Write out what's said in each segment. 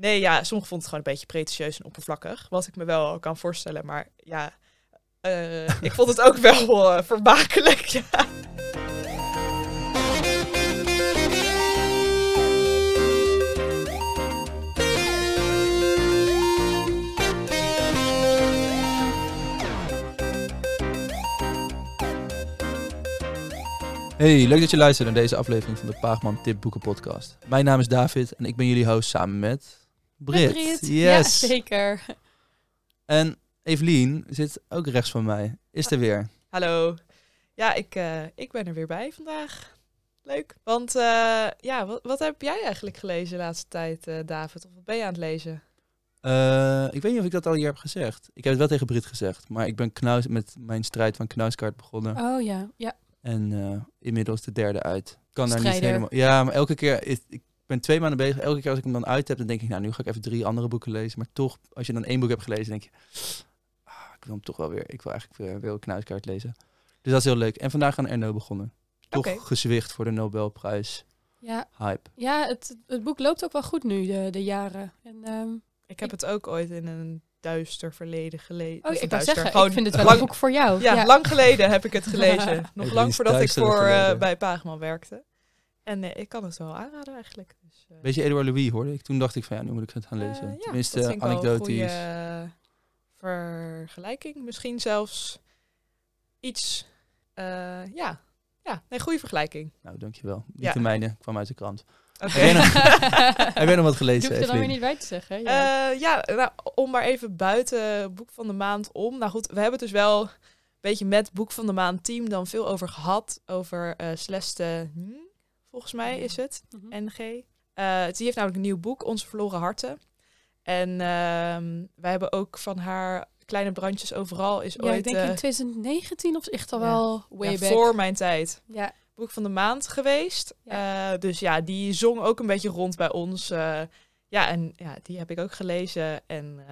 Nee, ja, sommigen vonden het gewoon een beetje pretentieus en oppervlakkig. Wat ik me wel kan voorstellen. Maar ja, eh, ik vond het ook wel uh, vermakelijk. Hey, leuk dat je luistert naar deze aflevering van de Paagman Tip Boeken Podcast. Mijn naam is David en ik ben jullie host samen met Brit. Brit. Yes. Ja, zeker. En Evelien zit ook rechts van mij. Is er weer. Hallo. Ja, ik, uh, ik ben er weer bij vandaag. Leuk. Want uh, ja, wat, wat, heb jij eigenlijk gelezen de laatste tijd, uh, David? Of wat ben je aan het lezen? ik weet niet of ik dat al hier heb gezegd. Ik heb het wel tegen Brit gezegd. Maar ik ben knuis, met mijn strijd van Knuiskaart begonnen. Oh ja, ja. En uh, inmiddels de derde uit. Kan daar niet helemaal. Ja, maar elke keer. Is, ik ben twee maanden bezig. Elke keer als ik hem dan uit heb, dan denk ik, nou, nu ga ik even drie andere boeken lezen. Maar toch, als je dan één boek hebt gelezen, denk je, ah, ik wil hem toch wel weer. Ik wil eigenlijk weer, weer knuiskaart lezen. Dus dat is heel leuk. En vandaag aan Erno begonnen. Toch okay. gezwicht voor de Nobelprijs. Ja. Hype. Ja, het, het boek loopt ook wel goed nu, de, de jaren. En, um, ik heb ik... het ook ooit in een duister verleden gelezen. Oh, ik duister. zeggen, Gewoon ik vind het wel lang, een boek voor jou. Ja, ja, lang geleden heb ik het gelezen. Nog lang voordat ik voor uh, bij Paagman werkte. En uh, ik kan het wel aanraden eigenlijk. Beetje Edouard Louis hoorde ik. Toen dacht ik van ja, nu moet ik het gaan lezen. Ja, Tenminste, anekdotisch. vergelijking. Misschien zelfs iets, ja, ja, nee, goede vergelijking. Nou, dankjewel. Niet ja. de mijne, kwam uit de krant. Oké. Okay. Heb jij nog wat gelezen? Je hoeft er dan weer niet bij te zeggen. Ja, uh, ja nou, om maar even buiten boek van de maand om. Nou goed, we hebben het dus wel een beetje met boek van de maand team dan veel over gehad. Over uh, Celeste, hm, volgens mij is het, mm -hmm. NG. Uh, die heeft namelijk een nieuw boek, Onze Verloren Harten. En uh, wij hebben ook van haar Kleine Brandjes Overal is ja, ooit... ik denk in 2019 of echt al ja. wel way ja, back. Voor mijn tijd. Ja boek van de maand geweest. Uh, dus ja, die zong ook een beetje rond bij ons. Ja, en ja, die heb ik ook gelezen. En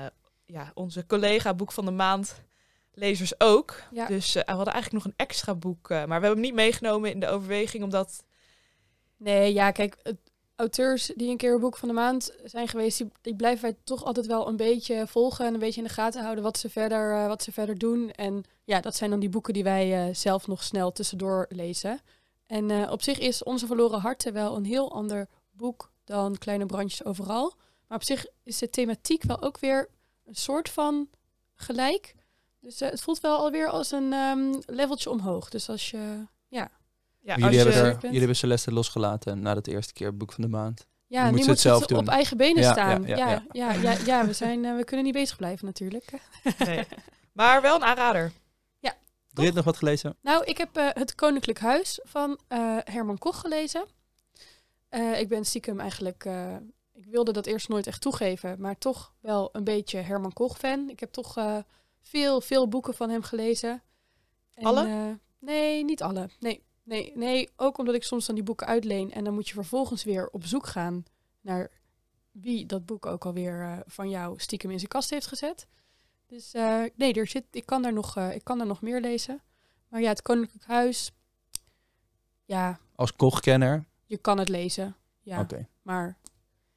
ja, onze collega boek van de maand lezers ook. Ja. Dus we hadden eigenlijk nog een extra boek. maar we hebben hem niet meegenomen in de overweging, omdat... Nee, ja, kijk, het, auteurs die een keer een boek van de maand zijn geweest, die, blijven wij toch altijd wel een beetje volgen en een beetje in de gaten houden wat ze verder, wat ze verder doen. En ja, dat zijn dan die boeken die wij zelf nog snel tussendoor lezen. En uh, op zich is Onze Verloren Harten wel een heel ander boek dan Kleine Brandjes Overal. Maar op zich is de thematiek wel ook weer een soort van gelijk. Dus het voelt wel alweer als een um, leveltje omhoog. Dus als je, ja. ja jullie, als hebben er, jullie hebben Celeste losgelaten na de eerste keer boek van de maand. Ja, nu, moet ze het zelf doen. op eigen benen ja, staan. Ja, ja, ja, ja, ja, we, zijn, uh, we kunnen niet bezig blijven natuurlijk. nee. Maar wel een aanrader. Brit nog wat gelezen? Nou, ik heb uh, Het Koninklijk Huis van uh, Herman Koch gelezen. Uh, ik ben stiekem eigenlijk... ik wilde dat eerst nooit echt toegeven, maar toch wel een beetje Herman Koch fan. Ik heb toch veel, veel boeken van hem gelezen. En, alle? nee, niet alle. Nee, nee, nee, ook omdat ik soms dan die boeken uitleen en dan moet je vervolgens weer op zoek gaan naar wie dat boek ook alweer van jou stiekem in zijn kast heeft gezet. Dus uh, nee, er zit, ik, kan daar nog, uh, ik kan daar nog meer lezen. Maar ja, het Koninklijk Huis. Ja. Als kochkenner? Je kan het lezen. Ja. Okay. Maar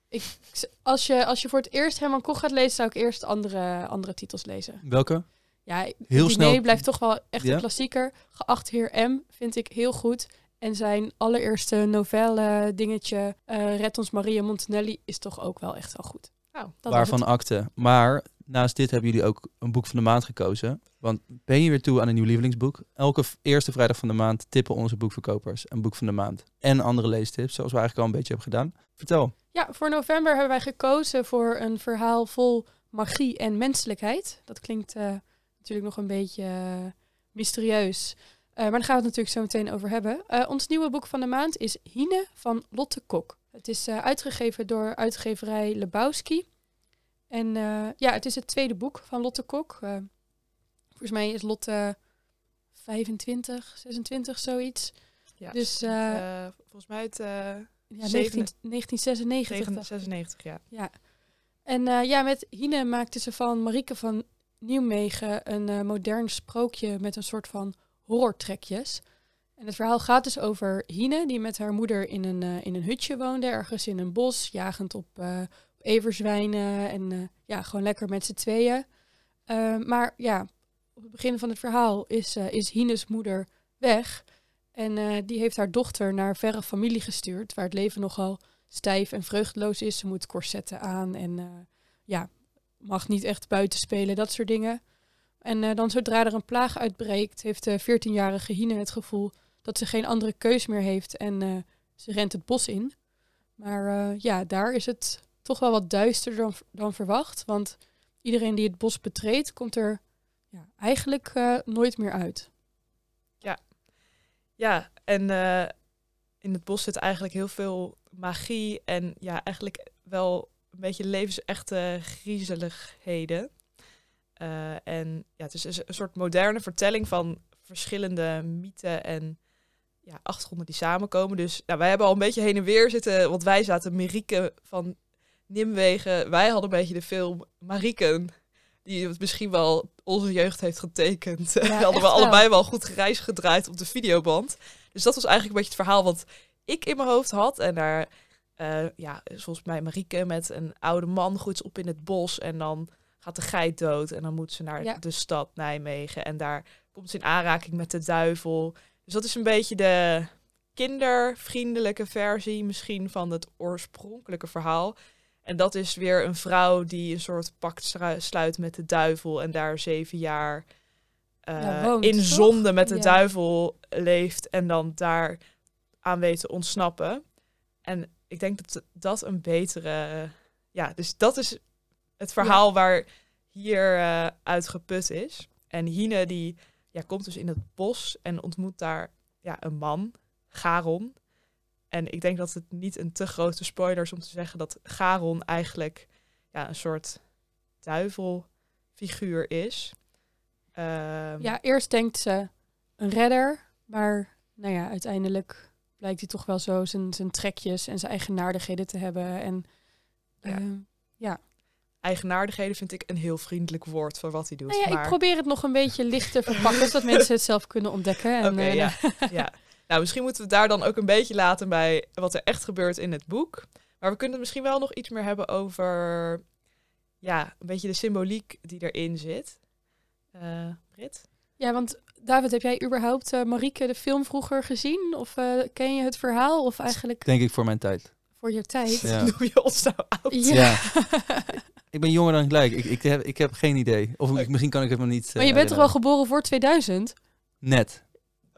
ik, als, je, als je voor het eerst Herman Koch gaat lezen, zou ik eerst andere, andere titels lezen. Welke? Ja, heel snel. blijft toch wel echt ja? een klassieker. Geacht heer M vind ik heel goed. En zijn allereerste novelle dingetje, uh, Red ons Maria Montanelli, is toch ook wel echt wel goed. Oh, Waarvan akte. Maar naast dit hebben jullie ook een boek van de maand gekozen. Want ben je weer toe aan een nieuw lievelingsboek? Elke eerste vrijdag van de maand tippen onze boekverkopers een boek van de maand. En andere leestips, zoals we eigenlijk al een beetje hebben gedaan. Vertel. Ja, voor november hebben wij gekozen voor een verhaal vol magie en menselijkheid. Dat klinkt uh, natuurlijk nog een beetje uh, mysterieus. Uh, maar daar gaan we het natuurlijk zo meteen over hebben. ons nieuwe boek van de maand is Hine van Lotte Kok. Het is uitgegeven door uitgeverij Lebowski. En ja, het is het tweede boek van Lotte Kok. Volgens mij is Lotte 25, 26, zoiets. Ja, dus volgens mij het ja, 19, 1996. 1996, ja. ja. En ja, met Hine maakte ze van Marieke van Nieuwmegen een modern sprookje met een soort van horrortrekjes. En het verhaal gaat dus over Hine, die met haar moeder in een, in een hutje woonde, ergens in een bos, jagend op everzwijnen en ja, gewoon lekker met z'n tweeën. maar ja, op het begin van het verhaal is, is Hines moeder weg. En die heeft haar dochter naar verre familie gestuurd, waar het leven nogal stijf en vreugdeloos is. Ze moet corsetten aan en ja, mag niet echt buiten spelen, dat soort dingen. En uh, dan zodra er een plaag uitbreekt, heeft de 14-jarige Hine het gevoel dat ze geen andere keus meer heeft en uh, ze rent het bos in. Maar uh, ja, daar is het toch wel wat duisterder dan, dan verwacht, want iedereen die het bos betreedt, komt er ja, eigenlijk nooit meer uit. Ja, ja en in het bos zit eigenlijk heel veel magie en ja, eigenlijk wel een beetje levensechte griezeligheden. Uh, en ja, het is een soort moderne vertelling van verschillende mythen en ja, achtergronden die samenkomen. Dus nou, wij hebben al een beetje heen en weer zitten, want wij zaten Marieke van Nimwegen. Wij hadden een beetje de film Marieken, die misschien wel onze jeugd heeft getekend. Ja, hadden we allebei wel. goed gereis gedraaid op de videoband. Dus dat was eigenlijk een beetje het verhaal wat ik in mijn hoofd had. En daar, uh, ja, volgens mij Marieke met een oude man groeit op in het bos en dan gaat de geit dood en dan moet ze naar de stad Nijmegen en daar komt ze in aanraking met de duivel. Dus dat is een beetje de kindervriendelijke versie misschien van het oorspronkelijke verhaal. En dat is weer een vrouw die een soort pact sluit met de duivel en daar zeven jaar uh, in zonde met de duivel leeft en dan daar aan weet te ontsnappen. En ik denk dat dat een betere. Ja, dus dat is het verhaal waar hier uh, uitgeput is. En Hine die ja, komt dus in het bos en ontmoet daar ja, een man, Garon. En ik denk dat het niet een te grote spoiler is om te zeggen dat Garon eigenlijk ja, een soort duivelfiguur is. Um, ja, eerst denkt ze een redder, maar nou ja, uiteindelijk blijkt hij toch wel zo zijn, zijn trekjes en zijn eigenaardigheden te hebben. En ja. Uh, ja eigenaardigheden vind ik een heel vriendelijk woord voor wat hij doet. Nou ja, maar... Ik probeer het nog een beetje licht te verpakken, zodat mensen het zelf kunnen ontdekken. Oké, uh, ja. ja. Nou, misschien moeten we het daar dan ook een beetje laten bij wat er echt gebeurt in het boek. Maar we kunnen het misschien wel nog iets meer hebben over ja, een beetje de symboliek die erin zit. Uh, Brit? Ja, want David, heb jij überhaupt uh, Marieke de film vroeger gezien? Of ken je het verhaal? Of eigenlijk... Denk ik voor mijn tijd. Voor je tijd? Ja. Noem je ons nou oud? Ja. Ik ben jonger dan gelijk. Ik, ik, heb, ik heb geen idee. Of misschien kan ik het maar niet. maar je bent toch wel geboren voor 2000? Net.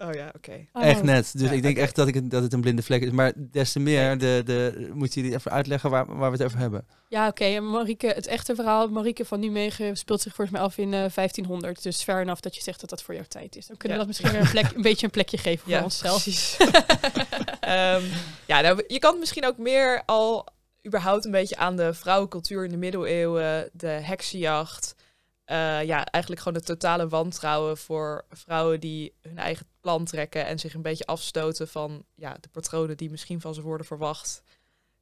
Oh ja, oké. Echt oh. net. Dus ik denk echt dat, ik, dat het een blinde vlek is. Maar des te meer, de, de, moet je die even uitleggen waar, waar we het over hebben. Ja, oké. Okay. Marieke, het echte verhaal, Marieke van Nijmegen speelt zich volgens mij af in uh, eh, 1500. Dus ver af dat je zegt dat dat voor jouw tijd is. Dan kunnen we dat misschien weer een, plek, een beetje een plekje geven voor onszelf. Precies. um, ja, nou, je kan misschien ook meer al überhaupt een beetje aan de vrouwencultuur in de middeleeuwen, de heksenjacht. Uh, ja, eigenlijk gewoon de totale wantrouwen voor vrouwen die hun eigen plan trekken en zich een beetje afstoten van ja, de patronen die misschien van ze worden verwacht.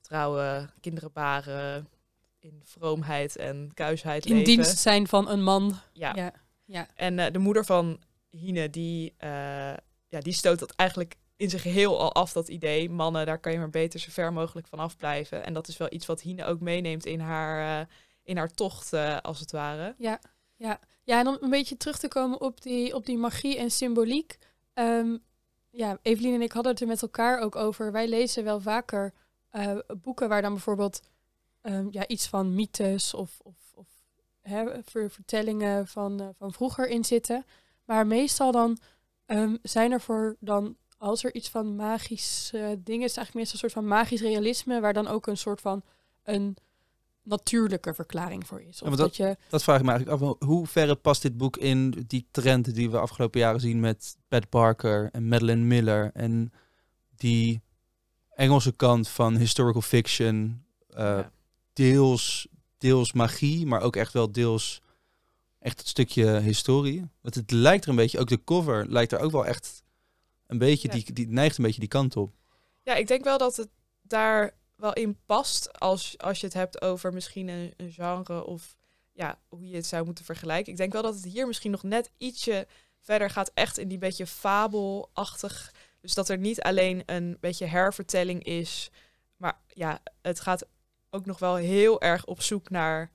Trouwen, kinderen baren, in vroomheid en kuisheid in leven. dienst zijn van een man. Ja. ja. ja. En uh, de moeder van Hine, die, uh, ja, die stoot dat eigenlijk in zijn geheel al af, dat idee. Mannen, daar kan je maar beter zo ver mogelijk van afblijven. En dat is wel iets wat Hine ook meeneemt in haar, uh, in haar tocht, als het ware. Ja, ja. ja, en om een beetje terug te komen op die, op die magie en symboliek. Um, ja, Evelien en ik hadden het er met elkaar ook over. Wij lezen wel vaker uh, boeken waar dan bijvoorbeeld um, ja, iets van mythes of, of, of hè, vertellingen van, van vroeger in zitten. Maar meestal dan um, zijn er voor dan als er iets van magisch dingen is, eigenlijk meestal een soort van magisch realisme, waar dan ook een soort van een natuurlijke verklaring voor is. Of dat, dat, je... dat vraag ik me eigenlijk af. Hoe verre past dit boek in die trend die we afgelopen jaren zien met Pat Barker en Madeline Miller en die Engelse kant van historical fiction, uh, deels, deels magie, maar ook echt wel deels echt het stukje historie. Want het lijkt er een beetje, ook de cover lijkt er ook wel echt een beetje, die, die neigt een beetje die kant op. Ja, ik denk wel dat het daar wel in past als, als je het hebt over misschien een, een genre of ja, hoe je het zou moeten vergelijken. Ik denk wel dat het hier misschien nog net ietsje verder gaat, echt in die beetje fabelachtig. Dus dat er niet alleen een beetje hervertelling is, maar ja, het gaat ook nog wel heel erg op zoek naar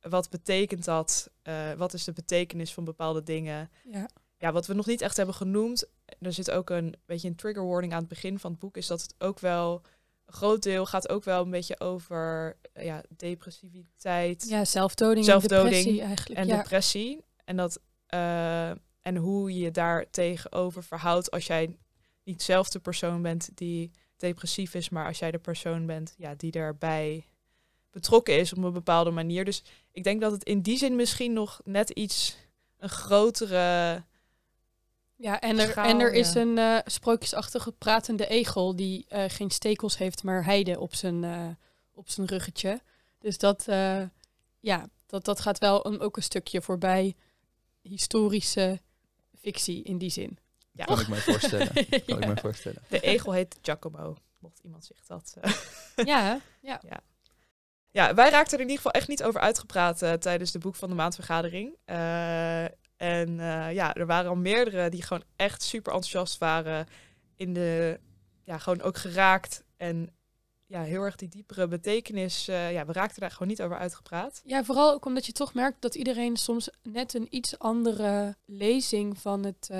wat betekent dat? Uh, wat is de betekenis van bepaalde dingen? Ja. ja, wat we nog niet echt hebben genoemd, er zit ook een beetje een trigger warning aan het begin van het boek, is dat het ook wel een groot deel gaat ook wel een beetje over ja, depressiviteit. Ja, zelfdoding, zelfdoding en depressie eigenlijk. En depressie. En, dat, uh, en hoe je daar tegenover verhoudt als jij niet zelf de persoon bent die depressief is, maar als jij de persoon bent ja, die daarbij betrokken is op een bepaalde manier. Dus ik denk dat het in die zin misschien nog net iets een grotere. Ja, en er, en er is een uh, sprookjesachtige pratende egel die uh, geen stekels heeft, maar heide op zijn, uh, op zijn ruggetje. Dus dat, ja, dat, dat gaat wel een, ook een stukje voorbij historische fictie in die zin. Ja. Kan ik me voorstellen. Kan ik me voorstellen. De egel heet Giacomo, mocht iemand zich dat... ja, ja. ja. Ja, wij raakten er in ieder geval echt niet over uitgepraat uh, tijdens de Boek van de Maandvergadering. Uh, en uh, ja, er waren al meerdere die gewoon echt super enthousiast waren. In de, ja, gewoon ook geraakt. En ja, heel erg die diepere betekenis. ja, we raakten daar gewoon niet over uitgepraat. Ja, vooral ook omdat je toch merkt dat iedereen soms net een iets andere lezing van het,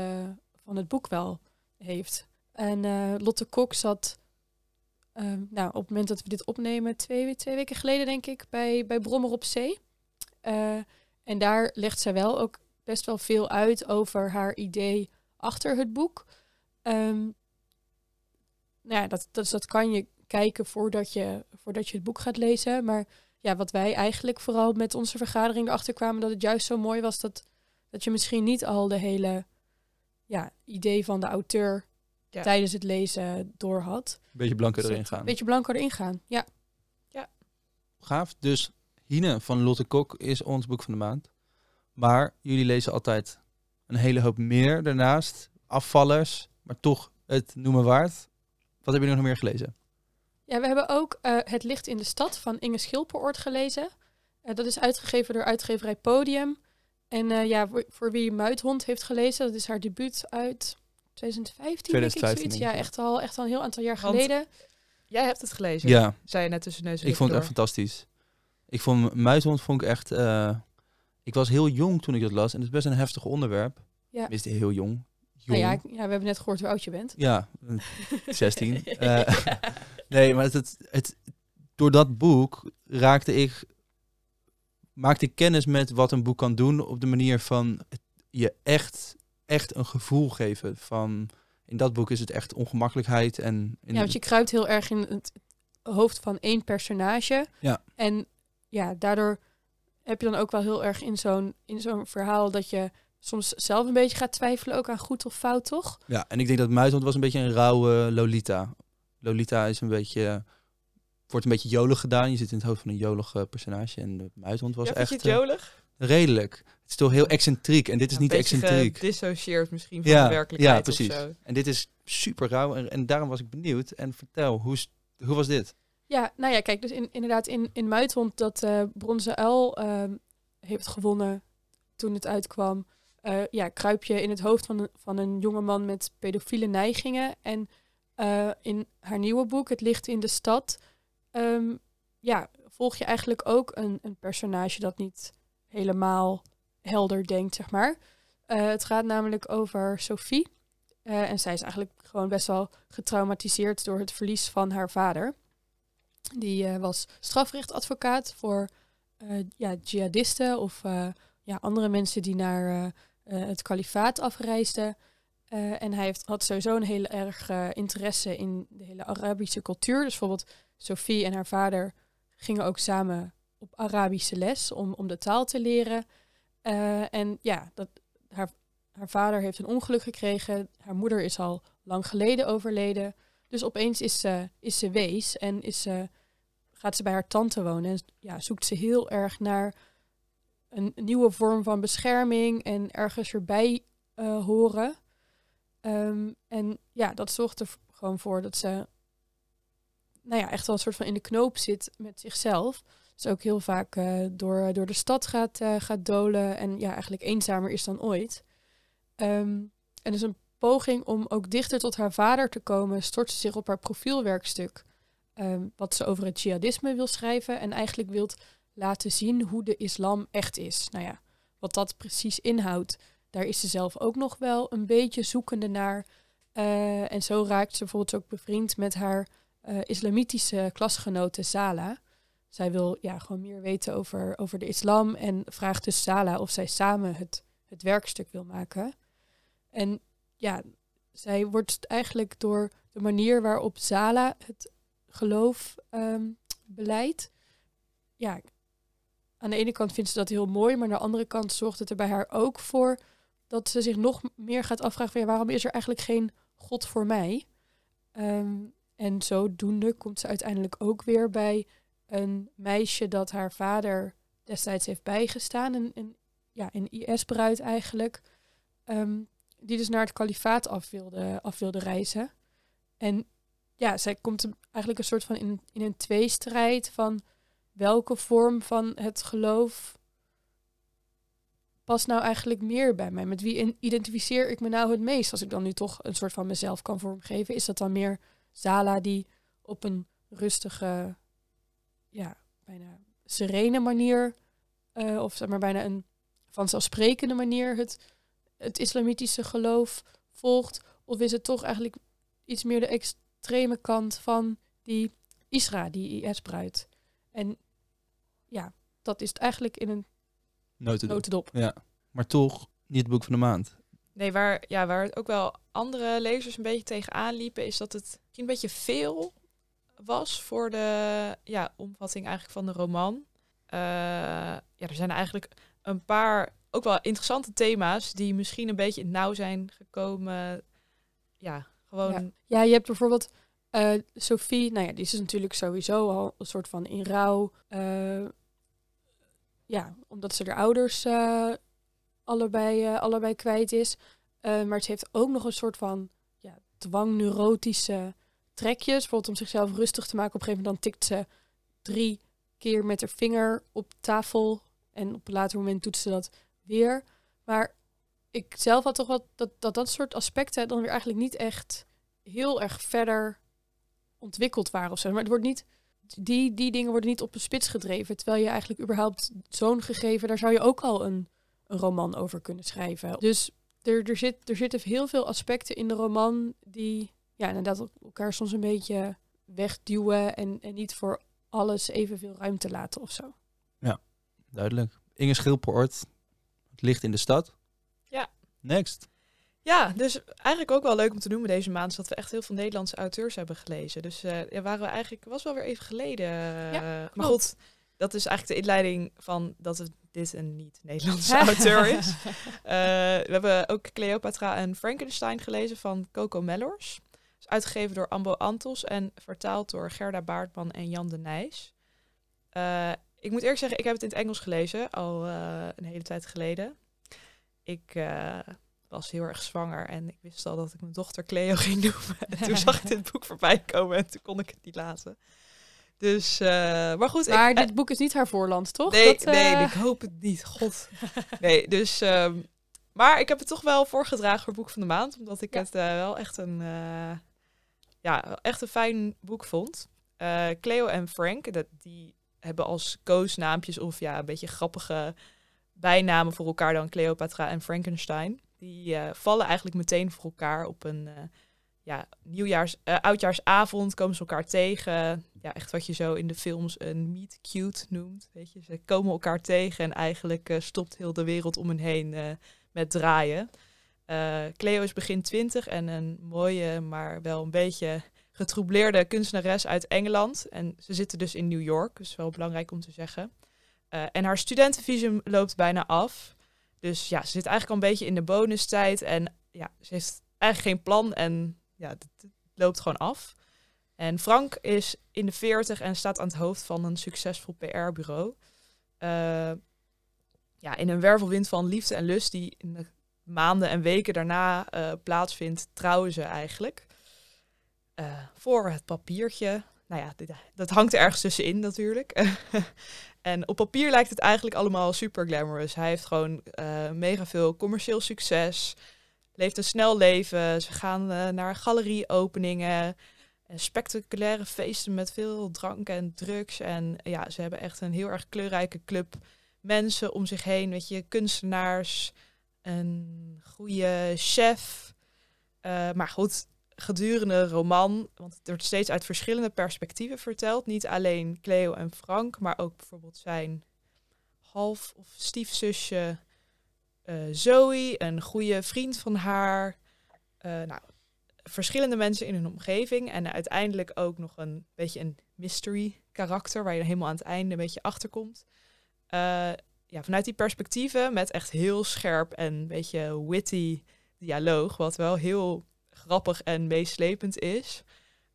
van het boek wel heeft. En Lotte Kok zat Ehm, nou, op het moment dat we dit opnemen, twee, twee weken geleden denk ik, bij, bij Brommer op Zee. En daar legt zij wel ook best wel veel uit over haar idee achter het boek. Um, nou ja, dat, dat, dat kan je kijken voordat je, voordat je het boek gaat lezen. Maar ja, wat wij eigenlijk vooral met onze vergadering erachter kwamen, dat het juist zo mooi was dat, dat je misschien niet al de hele ja, idee van de auteur tijdens het lezen door had. Beetje blanker erin gaan. Beetje blanker erin gaan, ja. ja. Gaaf. Dus Hine van Lotte Kok is ons boek van de maand. Maar jullie lezen altijd een hele hoop meer daarnaast. Afvallers, maar toch het noemen waard. Wat hebben jullie nog meer gelezen? Ja, we hebben ook uh, Het licht in de stad van Inge Schilperoort gelezen. Uh, dat is uitgegeven door uitgeverij Podium. En uh, ja, voor, voor, wie Muithond heeft gelezen, dat is haar debuut uit 2015, 2015 denk ik, Ja, echt al, echt al een heel aantal jaar geleden. Jij hebt het gelezen, ja. zei je net tussen neus Ik vond het echt fantastisch. Ik vond Muishond vond ik echt... Uh, ik was heel jong toen ik dat las en het is best een heftig onderwerp. Ja. Is heel jong. jong. Nou ja, ja, we hebben net gehoord hoe oud je bent. Ja, 16. uh, eh, nee, maar het, het, het, door dat boek raakte ik... Maakte ik kennis met wat een boek kan doen op de manier van je echt echt een gevoel geven van... In dat boek is het echt ongemakkelijkheid en... In ja, want je kruipt heel erg in het hoofd van één personage. Ja. En ja, daardoor heb je dan ook wel heel erg in zo'n in zo'n verhaal dat je soms zelf een beetje gaat twijfelen ook aan goed of fout, toch? Ja, en ik denk dat Muithond was een beetje een rauwe Lolita. Lolita is een beetje wordt een beetje jolig gedaan. Je zit in het hoofd van een jolig personage en de Muithond was ja, echt. Je het jolig? redelijk. Het is toch heel excentriek en dit is niet excentriek. Gedissocieerd misschien van ja, de werkelijkheid Ja, precies. En dit is super rauw en, en, daarom was ik benieuwd. En vertel, hoe, hoe was dit? Ja, nou ja, kijk, dus in, inderdaad in, in dat uh, Bronzen Uil uh, heeft gewonnen toen het uitkwam. Uh, ja, kruip je in het hoofd van van een jongeman met pedofiele neigingen. En eh, in haar nieuwe boek, Het licht in de stad, um, ja, volg je eigenlijk ook een, een personage dat niet helemaal helder denkt, zeg maar. Het gaat namelijk over Sophie. En zij is eigenlijk gewoon best wel getraumatiseerd door het verlies van haar vader. Die uh, was strafrechtadvocaat voor ja, jihadisten of ja, andere mensen die naar het kalifaat afreisden. en hij heeft, had sowieso een heel erg interesse in de hele Arabische cultuur. Dus bijvoorbeeld Sophie en haar vader gingen ook samen op Arabische les om, om de taal te leren. Uh, en ja, dat, haar, haar vader heeft een ongeluk gekregen. Haar moeder is al lang geleden overleden. Dus opeens is ze, is ze wees en is ze, gaat ze bij haar tante wonen. En ja, zoekt ze heel erg naar een, nieuwe vorm van bescherming en ergens erbij uh, horen. Um, en ja, dat zorgt er gewoon voor dat ze nou ja, echt wel een soort van in de knoop zit met zichzelf. Dus ook heel vaak uh, door, door de stad gaat, uh, gaat dolen en ja, eigenlijk eenzamer is dan ooit. Um, en dus een poging om ook dichter tot haar vader te komen, stort ze zich op haar profielwerkstuk. ehm, wat ze over het jihadisme wil schrijven en eigenlijk wilt laten zien hoe de islam echt is. Nou ja, wat dat precies inhoudt, daar is ze zelf ook nog wel een beetje zoekende naar. Eh, en zo raakt ze bijvoorbeeld ook bevriend met haar uh, islamitische klasgenote Sala. Zij wil ja, gewoon meer weten over, over de islam en vraagt dus Sala of zij samen het, het werkstuk wil maken. En ja, zij wordt eigenlijk door de manier waarop Sala het geloof um, beleidt. Ja, aan de ene kant vindt ze dat heel mooi, maar aan de andere kant zorgt het er bij haar ook voor dat ze zich nog meer gaat afvragen: van, waarom is er eigenlijk geen God voor mij? Um, en zodoende komt ze uiteindelijk ook weer bij een meisje dat haar vader destijds heeft bijgestaan. Een, een ja, een IS-bruid eigenlijk. Um, die dus naar het kalifaat af wilde, reizen. En ja, zij komt eigenlijk een soort van in, in een tweestrijd van welke vorm van het geloof past nou eigenlijk meer bij mij? Met wie identificeer ik me nou het meest? Als ik dan nu toch een soort van mezelf kan vormgeven, is dat dan meer Zala die op een rustige, ja, bijna serene manier, uh, of zeg maar bijna een vanzelfsprekende manier het, het islamitische geloof volgt? Of is het toch eigenlijk iets meer de extreme kant van die Isra, die IS-bruid? En ja, dat is het eigenlijk in een notendop. notendop. Ja, maar toch niet het boek van de maand. Nee, waar, ja, waar het ook wel andere lezers een beetje tegenaan liepen, is dat het misschien een beetje veel was voor de ja, omvatting eigenlijk van de roman. Uh, ja, er zijn eigenlijk een paar ook wel interessante thema's die misschien een beetje in nauw zijn gekomen. Ja, gewoon. Ja, je hebt bijvoorbeeld uh, Sophie, nou ja, die is natuurlijk sowieso al een soort van in rouw. Uh, ja, omdat ze haar ouders uh, allebei, allebei kwijt is. maar ze heeft ook nog een soort van ja, dwangneurotische trekjes. Bijvoorbeeld om zichzelf rustig te maken. Op een gegeven moment tikt ze drie keer met haar vinger op tafel. En op een later moment doet ze dat weer. Maar ik zelf had toch wat dat, dat dat soort aspecten dan weer eigenlijk niet echt heel erg verder ontwikkeld waren of zo. Maar het wordt niet, die, die dingen worden niet op de spits gedreven. Terwijl je eigenlijk überhaupt zo'n gegeven, daar zou je ook al een, een roman over kunnen schrijven. Dus er, er, zit, er zitten heel veel aspecten in de roman die ja, inderdaad elkaar soms een beetje wegduwen en, en niet voor alles evenveel ruimte laten of zo. Ja, duidelijk. Inge Schilpoort, het ligt in de stad. Ja. Next. Ja, dus eigenlijk ook wel leuk om te noemen deze maand, is dat we echt heel veel Nederlandse auteurs hebben gelezen. Dus uh, ja, waren we eigenlijk, was wel weer even geleden. Ja, maar goed, dat is eigenlijk de inleiding van dat het dit een niet-Nederlandse auteur is. Uh, we hebben ook Cleopatra en Frankenstein gelezen van Coco Mellors. Is uitgegeven door Ambo Antos en vertaald door Gerda Baartman en Jan de Nijs. Ik moet eerlijk zeggen, ik heb het in het Engels gelezen, al een hele tijd geleden. Ik was heel erg zwanger en ik wist al dat ik mijn dochter Cleo ging noemen. En toen zag ik dit boek voorbij komen en toen kon ik het niet laten. Dus, uh, maar goed. Maar ik, dit boek is niet haar voorland, toch? Nee, dat, nee ik hoop het niet. God. nee, dus... Um, maar ik heb het toch wel voorgedragen voor Boek van de Maand. Omdat ik ja. het wel echt een, ja, echt een fijn boek vond. Cleo en Frank, dat, die hebben als koosnaampjes of ja, een beetje grappige bijnamen voor elkaar dan Cleopatra en Frankenstein. Die uh, vallen eigenlijk meteen voor elkaar op een uh, ja, nieuwjaars, uh, oudjaarsavond komen ze elkaar tegen. Ja, echt wat je zo in de films een meet cute noemt. Weet je, ze komen elkaar tegen en eigenlijk stopt heel de wereld om hen heen met draaien. Cleo is begin twintig en een mooie, maar wel een beetje getroubleerde kunstenares uit Engeland. En ze zitten dus in New York, dus wel belangrijk om te zeggen. en haar studentenvisum loopt bijna af. Dus ja, ze zit eigenlijk al een beetje in de bonustijd. En ja, ze heeft eigenlijk geen plan. En ja, het, loopt gewoon af. En Frank is in de 40 en staat aan het hoofd van een succesvol PR-bureau. Uh, ja, in een wervelwind van liefde en lust die in de maanden en weken daarna uh, plaatsvindt, trouwen ze eigenlijk. Uh, voor het papiertje. Nou ja, dat hangt er ergens tussenin natuurlijk. En op papier lijkt het eigenlijk allemaal super glamorous. Hij heeft gewoon uh, mega veel commercieel succes. Leeft een snel leven. Ze gaan uh, naar galerieopeningen. spectaculaire feesten met veel drank en drugs. En ja, ze hebben echt een heel erg kleurrijke club mensen om zich heen. Weet je, kunstenaars, een goede chef. Maar goed, gedurende roman, want het wordt steeds uit verschillende perspectieven verteld. Niet alleen Cleo en Frank, maar ook bijvoorbeeld zijn half- of stiefzusje uh, Zoe, een goede vriend van haar. Uh, nou, verschillende mensen in hun omgeving. En uiteindelijk ook nog een beetje een mystery karakter, waar je helemaal aan het einde een beetje achter komt. Uh, ja, vanuit die perspectieven, met echt heel scherp en een beetje witty dialoog, wat wel heel grappig en meeslepend is,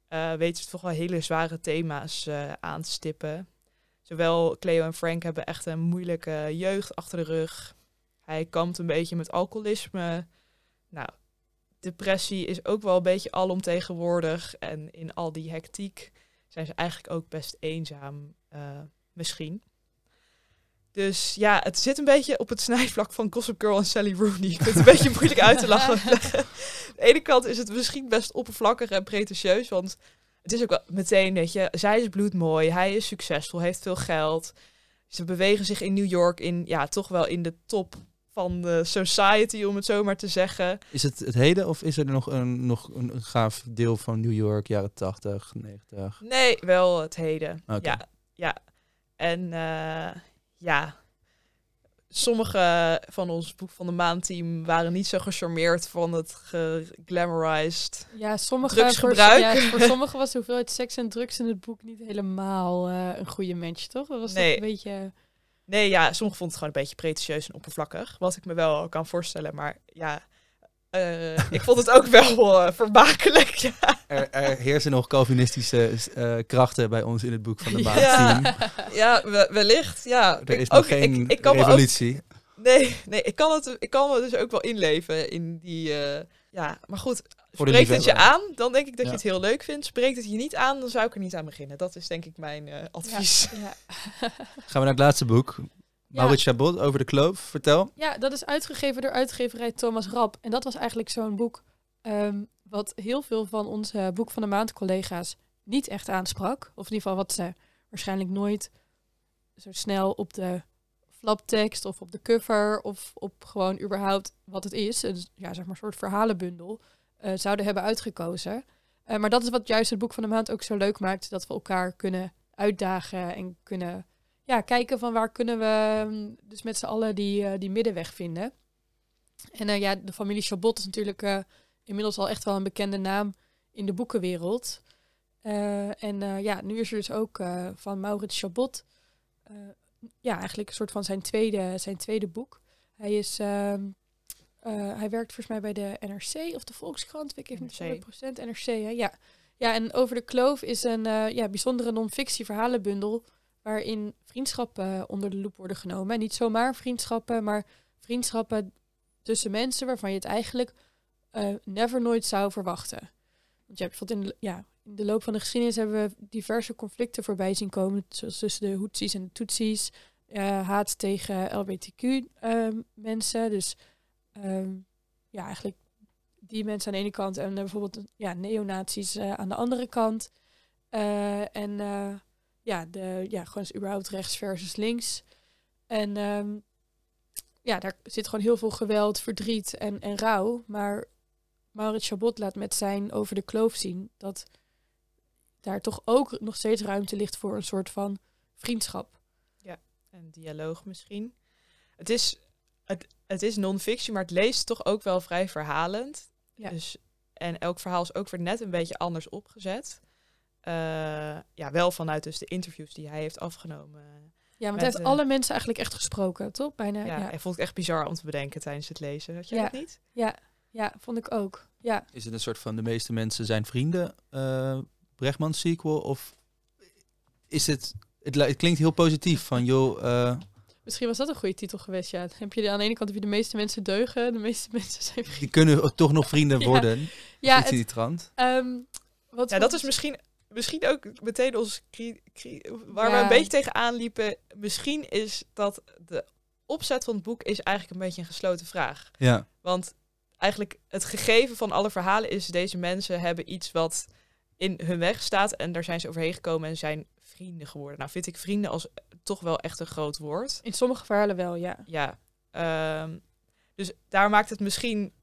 uh, weten ze toch wel hele zware thema's uh, aan te stippen. Zowel Cleo en Frank hebben echt een moeilijke jeugd achter de rug. Hij kampt een beetje met alcoholisme. Nou, depressie is ook wel een beetje alomtegenwoordig. En in al die hectiek zijn ze eigenlijk ook best eenzaam, uh, misschien. Dus ja, het zit een beetje op het snijvlak van Gossip Girl en Sally Rooney. Ik vind het een beetje moeilijk uit te lachen. Aan de ene kant is het misschien best oppervlakkig en pretentieus, want het is ook wel meteen, weet je, zij is bloedmooi, hij is succesvol, heeft veel geld. Ze bewegen zich in New York in, ja, toch wel in de top van de society, om het zo maar te zeggen. Is het het heden of is er nog een, nog een gaaf deel van New York, jaren 80, 90? Nee, wel het heden. Okay. Ja, ja. En uh, ja, sommige van ons boek van de maandteam waren niet zo gecharmeerd van het geglamorized ja, sommige, drugsgebruik. Voor, ja, voor sommigen was de hoeveelheid seks en drugs in het boek niet helemaal uh, een goede match, toch? Dat was nee. een beetje... Nee, ja, sommigen vonden het gewoon een beetje pretentieus en oppervlakkig. Wat ik me wel kan voorstellen. Maar ja, uh, ik vond het ook wel uh, vermakelijk. Ja. Er, er, heersen nog Calvinistische uh, krachten bij ons in het boek van de maand. Ja, ja wellicht. Ja. Er is ook, nog geen ik, ik kan revolutie. Ook, nee, nee ik, kan het, ik kan me dus ook wel inleven in die... ja, maar goed, spreekt het je aan, dan denk ik dat ja. je het heel leuk vindt. Spreekt het je niet aan, dan zou ik er niet aan beginnen. Dat is denk ik mijn advies. Ja. Gaan we naar het laatste boek. Ja. Maurits Chabot over de kloof, vertel. Ja, dat is uitgegeven door uitgeverij Thomas Rap. En dat was eigenlijk zo'n boek um, wat heel veel van onze Boek van de Maand collega's niet echt aansprak. Of in ieder geval wat ze waarschijnlijk nooit zo snel op de flaptekst of op de cover of op gewoon überhaupt wat het is. Dus, ja, zeg maar een soort verhalenbundel uh, zouden hebben uitgekozen. Uh, maar dat is wat juist het Boek van de Maand ook zo leuk maakt. Dat we elkaar kunnen uitdagen en kunnen ja, kijken van waar kunnen we mm, dus met z'n allen die, uh, die middenweg vinden. En ja, de familie Chabot is natuurlijk inmiddels al echt wel een bekende naam in de boekenwereld. en ja, nu is er dus ook van Maurits Chabot, ja, eigenlijk een soort van zijn tweede, zijn tweede boek. Hij is, ehm, hij werkt volgens mij bij de NRC of de Volkskrant, weet ik even niet 100% NRC, hè? ja. Ja, en Over de Kloof is een ja, bijzondere non-fictie verhalenbundel waarin vriendschappen onder de loep worden genomen. En niet zomaar vriendschappen, maar vriendschappen tussen mensen waarvan je het eigenlijk uh, never nooit zou verwachten. Want je hebt bijvoorbeeld in de, ja, in de loop van de geschiedenis hebben we diverse conflicten voorbij zien komen, zoals tussen de Houthis en de Tutsis, uh, haat tegen LBTQ-mensen. Ehm, dus um, ja, eigenlijk die mensen aan de ene kant en bijvoorbeeld ja, neonazies aan de andere kant. en ja, de, ja, gewoon überhaupt rechts versus links. En um, ja, daar zit gewoon heel veel geweld, verdriet en, en rouw. Maar Maurits Chabot laat met zijn Over de Kloof zien dat daar toch ook nog steeds ruimte ligt voor een soort van vriendschap. Ja, en dialoog misschien. Het is, het, het is non-fictie, maar het leest toch ook wel vrij verhalend. Ja. Dus, en elk verhaal is ook weer net een beetje anders opgezet. Uh, ja, wel vanuit dus de interviews die hij heeft afgenomen. Ja, want hij heeft alle mensen eigenlijk echt gesproken, toch? Bijna. Ja, ja, hij vond het echt bizar om te bedenken tijdens het lezen. Had jij ja. dat niet? Ja. Ja, vond ik ook. Ja. Is het een soort van de meeste mensen zijn vrienden uh, Brechtman sequel? Of is het, het, het klinkt heel positief van joh... Misschien was dat een goede titel geweest, ja. Heb je de, aan de ene kant heb je de meeste mensen deugen, de meeste mensen zijn vrienden. Die kunnen toch nog vrienden worden. Ja, ja iets het, in die trant. Um, wat, ja, dat is misschien misschien ook meteen ons waar ja. we een beetje tegenaan liepen. Misschien is dat de opzet van het boek is eigenlijk een beetje een gesloten vraag. Ja. Want eigenlijk het gegeven van alle verhalen is deze mensen hebben iets wat in hun weg staat. En daar zijn ze overheen gekomen en zijn vrienden geworden. Nou vind ik vrienden als toch wel echt een groot woord. In sommige verhalen wel, ja. Ja. ehm, dus daar maakt het misschien...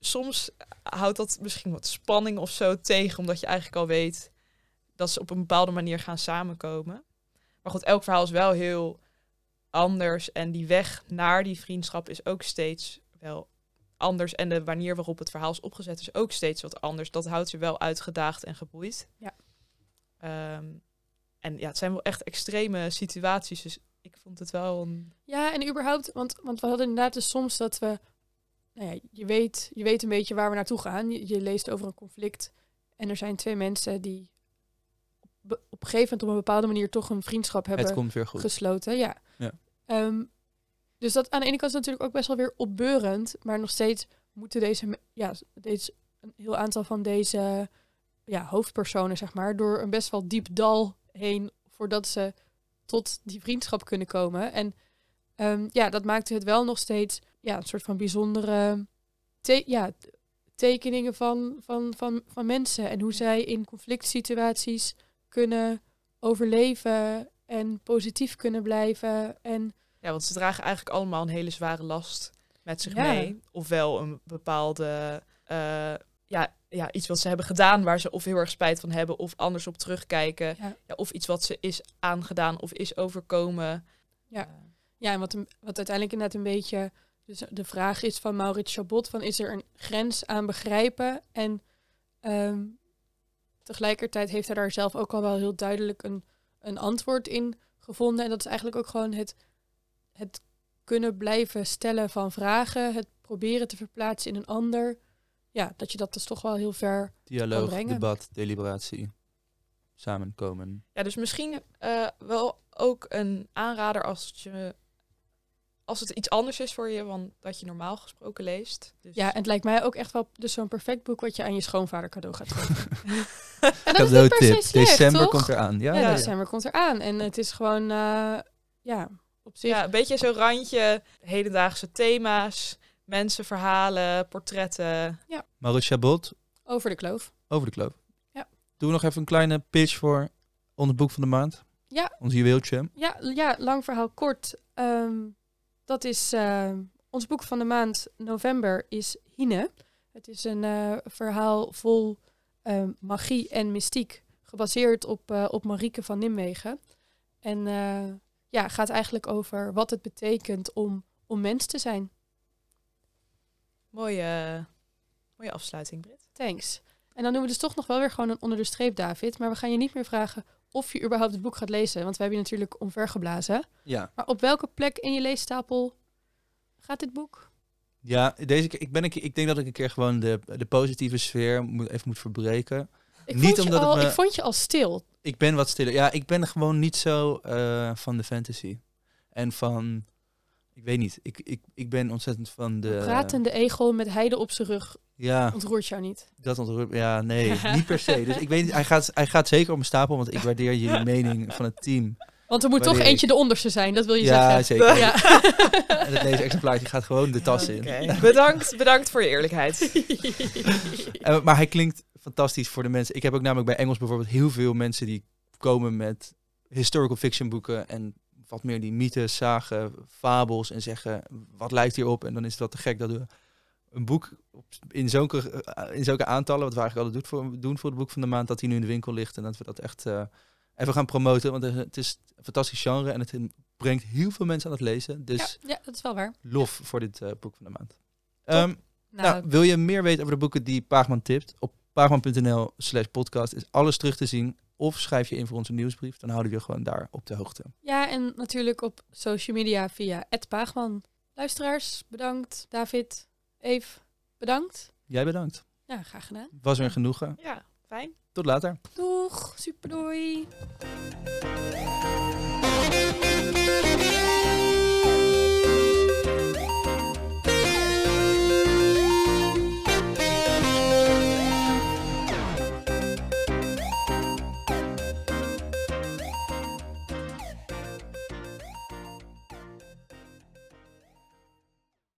Soms houdt dat misschien wat spanning of zo tegen. Omdat je eigenlijk al weet dat ze op een bepaalde manier gaan samenkomen. Maar goed, elk verhaal is wel heel anders. En die weg naar die vriendschap is ook steeds wel anders. En de manier waarop het verhaal is opgezet is ook steeds wat anders. Dat houdt je wel uitgedaagd en geboeid. Ja. Ehm, en ja, het zijn wel echt extreme situaties. Dus ik vond het wel een... Ja, en überhaupt, want, want we hadden inderdaad dus soms dat we, nou ja, je weet, je weet een beetje waar we naartoe gaan. Je, je leest over een conflict en er zijn twee mensen die op, op een gegeven moment op een bepaalde manier toch een vriendschap hebben Het komt weer goed. gesloten. Ja. Ja. Ehm, dus dat aan de ene kant is natuurlijk ook best wel weer opbeurend, maar nog steeds moeten deze, ja, deze een heel aantal van deze ja, hoofdpersonen, zeg maar, door een best wel diep dal heen voordat ze tot die vriendschap kunnen komen. En ehm, ja, dat maakte het wel nog steeds ja, een soort van bijzondere te- ja, tekeningen van, van, van, van mensen en hoe zij in conflict situaties kunnen overleven en positief kunnen blijven. En Ja, want ze dragen eigenlijk allemaal een hele zware last met zich Ja. mee. Ofwel een bepaalde... eh, ja, ja, iets wat ze hebben gedaan waar ze of heel erg spijt van hebben... of anders op terugkijken. Ja. Ja, of iets wat ze is aangedaan of is overkomen. Ja. Eh, Ja, en wat, wat uiteindelijk inderdaad een beetje dus de vraag is van Maurits Chabot: van is er een grens aan begrijpen? En ehm, tegelijkertijd heeft hij daar zelf ook al wel heel duidelijk een, een antwoord in gevonden. En dat is eigenlijk ook gewoon het, het kunnen blijven stellen van vragen, het proberen te verplaatsen in een ander. Ja, dat je dat dus toch wel heel ver. Dialoog, brengen. debat, deliberatie. Samenkomen. Ja, dus misschien eh, wel ook een aanrader als je als het iets anders is voor je dan dat je normaal gesproken leest. Dus Ja, en het lijkt mij ook echt wel dus zo'n perfect boek wat je aan je schoonvader cadeau gaat geven. en dat is niet per se slecht, December toch? komt eraan. Ja, Ja, ja, ja. december komt eraan. En het is gewoon, eh, ja, op zich. ja, een beetje zo'n randje hedendaagse thema's, mensen, verhalen, portretten. Maurice Chabot, Over de kloof. over de kloof. Ja. Doen we nog even een kleine pitch voor ons boek van de maand? Ja. Ons juweeltje. Ja, ja, lang verhaal kort. Ehm, dat is eh, ons boek van de maand november is Hine. Het is een eh, verhaal vol ehm, magie en mystiek, gebaseerd op, eh, op Marieke van Nimwegen. En eh, ja, gaat eigenlijk over wat het betekent om, om mens te zijn. Mooie, mooie afsluiting, Brit. Thanks. En dan doen we dus toch nog wel weer gewoon een onder de streep, David. Maar we gaan je niet meer vragen of je überhaupt het boek gaat lezen. Want we hebben je natuurlijk omvergeblazen. Ja. Maar op welke plek in je leestapel gaat dit boek? Ja, deze keer, ik, ben een keer, ik denk dat ik een keer gewoon de, de positieve sfeer moet, even moet verbreken. Ik Niet vond, je omdat het al, me- ik vond je al stil. Ik ben wat stiller. Ja, ik ben gewoon niet zo eh, van de fantasy. En van, ik weet niet, ik, ik, ik ben ontzettend van de... Pratende egel met heide op zijn rug Ja, ontroert jou niet. dat ontroert Ja, nee, niet per se. Dus ik weet niet, hij gaat, hij gaat zeker op mijn stapel, want ik waardeer jullie mening van het team. Want er moet toch eentje de onderste zijn, dat wil je Ja, zeggen. zeker. Ja. En het deze exemplaartje gaat gewoon de tas in. Bedankt, bedankt voor je eerlijkheid. Eh, maar hij klinkt fantastisch voor de mensen. Ik heb ook namelijk bij Engels bijvoorbeeld heel veel mensen die komen met historical fiction boeken en wat meer die mythes, zagen, fabels en zeggen wat lijkt hierop en dan is dat te gek dat we een boek in, zulke, eh, in zulke aantallen, wat we eigenlijk altijd doen voor, doen voor het boek van de maand, dat hij nu in de winkel ligt en dat we dat echt eh, even gaan promoten, want het is een fantastisch genre en het brengt heel veel mensen aan het lezen. Dus Ja, ja, dat is wel waar. lof voor dit eh, boek van de maand. Ehm, Nou, nou, wil je meer weten over de boeken die Paagman tipt? Op paagman.nl slash podcast is alles terug te zien. Of schrijf je in voor onze nieuwsbrief, dan houden we je gewoon daar op de hoogte. ja, en natuurlijk op social media via Paagman. Luisteraars, bedankt. David, Eve, bedankt. Jij bedankt. Ja, graag gedaan. Was weer een genoegen. Ja, fijn. Tot later. Doeg, super doei.